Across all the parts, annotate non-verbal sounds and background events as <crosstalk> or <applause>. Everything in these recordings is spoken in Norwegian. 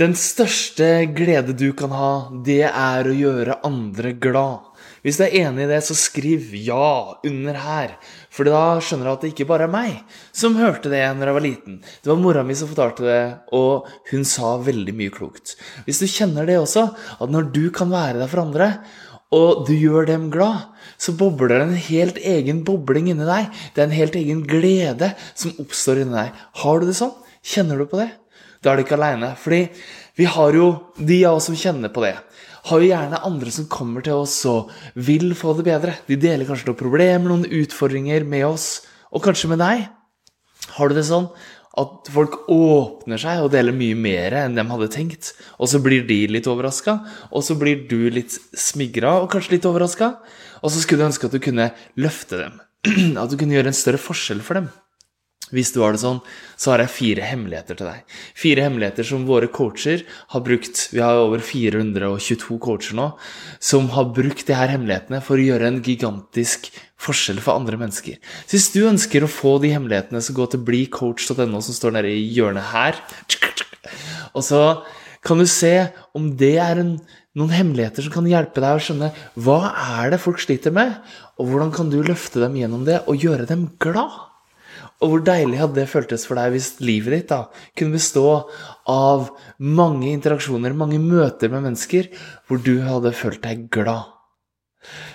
Den største glede du kan ha, det er å gjøre andre glad. Hvis du er enig i det, så skriv ja under her. For da skjønner du at det ikke bare er meg som hørte det når jeg var liten. Det var mora mi som fortalte det, og hun sa veldig mye klokt. Hvis du kjenner det også, at når du kan være der for andre, og du gjør dem glad, så bobler det en helt egen bobling inni deg. Det er en helt egen glede som oppstår inni deg. Har du det sånn? Kjenner du på det? Da er du ikke aleine. Fordi vi har jo, de av oss som kjenner på det, har jo gjerne andre som kommer til oss og vil få det bedre. De deler kanskje noen problemer, noen utfordringer med oss, og kanskje med deg. Har du det sånn at folk åpner seg og deler mye mer enn de hadde tenkt, og så blir de litt overraska, og så blir du litt smigra og kanskje litt overraska, og så skulle du ønske at du kunne løfte dem. <clears throat> At du kunne gjøre en større forskjell for dem. Hvis du har det sånn, så har jeg fire hemmeligheter til deg. Fire hemmeligheter som våre coacher har brukt. Vi har over 422 coacher nå som har brukt de her hemmelighetene for å gjøre en gigantisk forskjell for andre mennesker. Så hvis du ønsker å få de hemmelighetene, så gå til blicoach.no, som står nede i hjørnet her. Og så kan du se om det er en, noen hemmeligheter som kan hjelpe deg å skjønne hva er det folk sliter med, og hvordan kan du løfte dem gjennom det og gjøre dem glad. Og hvor deilig hadde det føltes for deg hvis livet ditt da kunne bestå av mange interaksjoner, mange møter med mennesker, hvor du hadde følt deg glad.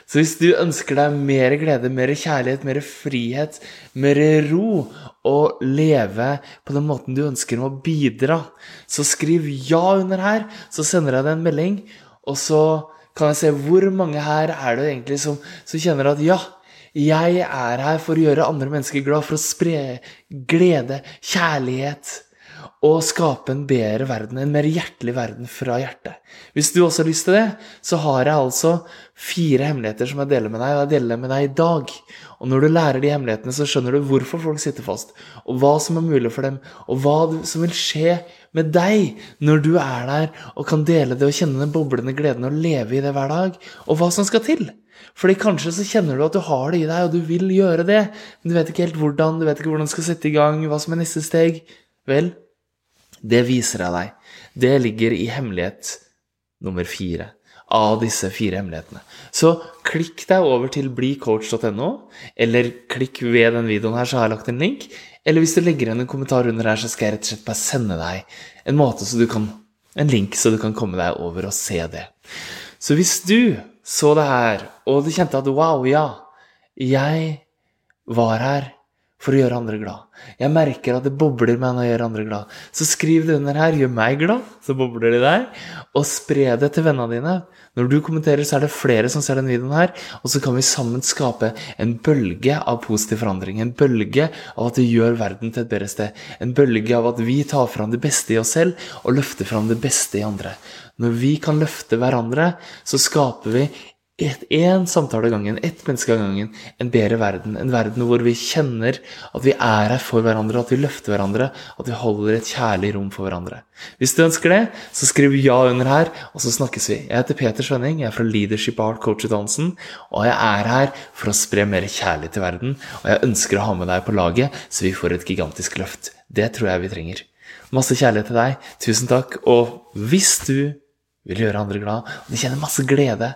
Så hvis du ønsker deg mer glede, mer kjærlighet, mer frihet, mer ro, og leve på den måten du ønsker med å bidra, så skriv ja under her, så sender jeg deg en melding, og så kan jeg se hvor mange her er det egentlig som, som kjenner at ja, jeg er her for å gjøre andre mennesker glad, for å spre glede, kjærlighet og skape en bedre verden, en mer hjertelig verden fra hjertet. Hvis du også har lyst til det, så har jeg altså fire hemmeligheter som jeg deler med deg, og jeg deler med deg i dag. Og når du lærer de hemmelighetene, så skjønner du hvorfor folk sitter fast, og hva som er mulig for dem, og hva som vil skje med deg når du er der og kan dele det og kjenne den boblende gleden og leve i det hver dag, og hva som skal til. Fordi kanskje så kjenner du at du har det i deg, og du vil gjøre det, men du vet ikke helt hvordan, du vet ikke hvordan du skal sette i gang, hva som er neste steg. Vel, det viser jeg deg. Det ligger i hemmelighet nummer fire av disse fire hemmelighetene. Så klikk deg over til blicoach.no, eller klikk ved den videoen her, så har jeg lagt en link. Eller hvis du legger igjen en kommentar under her, så skal jeg rett og slett bare sende deg en måte så du kan, en link så du kan komme deg over og se det. Så hvis du så det her, og du kjente at wow, ja, jeg var her for å gjøre andre glad. Jeg merker at det bobler meg når jeg gjør andre glad. Så skriv det under her. Gjør meg glad, så bobler det der. Og spre det til vennene dine. Når du kommenterer, så er det flere som ser denne videoen her. Og så kan vi sammen skape en bølge av positiv forandring. En bølge av at det gjør verden til et bedre sted. En bølge av at vi tar fram det beste i oss selv og løfter fram det beste i andre. Når vi kan løfte hverandre, så skaper vi én samtale av gangen, ett menneske av gangen, en bedre verden. En verden hvor vi kjenner at vi er her for hverandre, at vi løfter hverandre, at vi holder et kjærlig rom for hverandre. Hvis du ønsker det, så skriv ja under her, og så snakkes vi. Jeg heter Peter Svenning, jeg er fra Leadership Art Coach-utdannelsen, og jeg er her for å spre mer kjærlighet til verden, og jeg ønsker å ha med deg på laget, så vi får et gigantisk løft. Det tror jeg vi trenger. Masse kjærlighet til deg. Tusen takk. Og hvis du vil gjøre andre glad, og du kjenner masse glede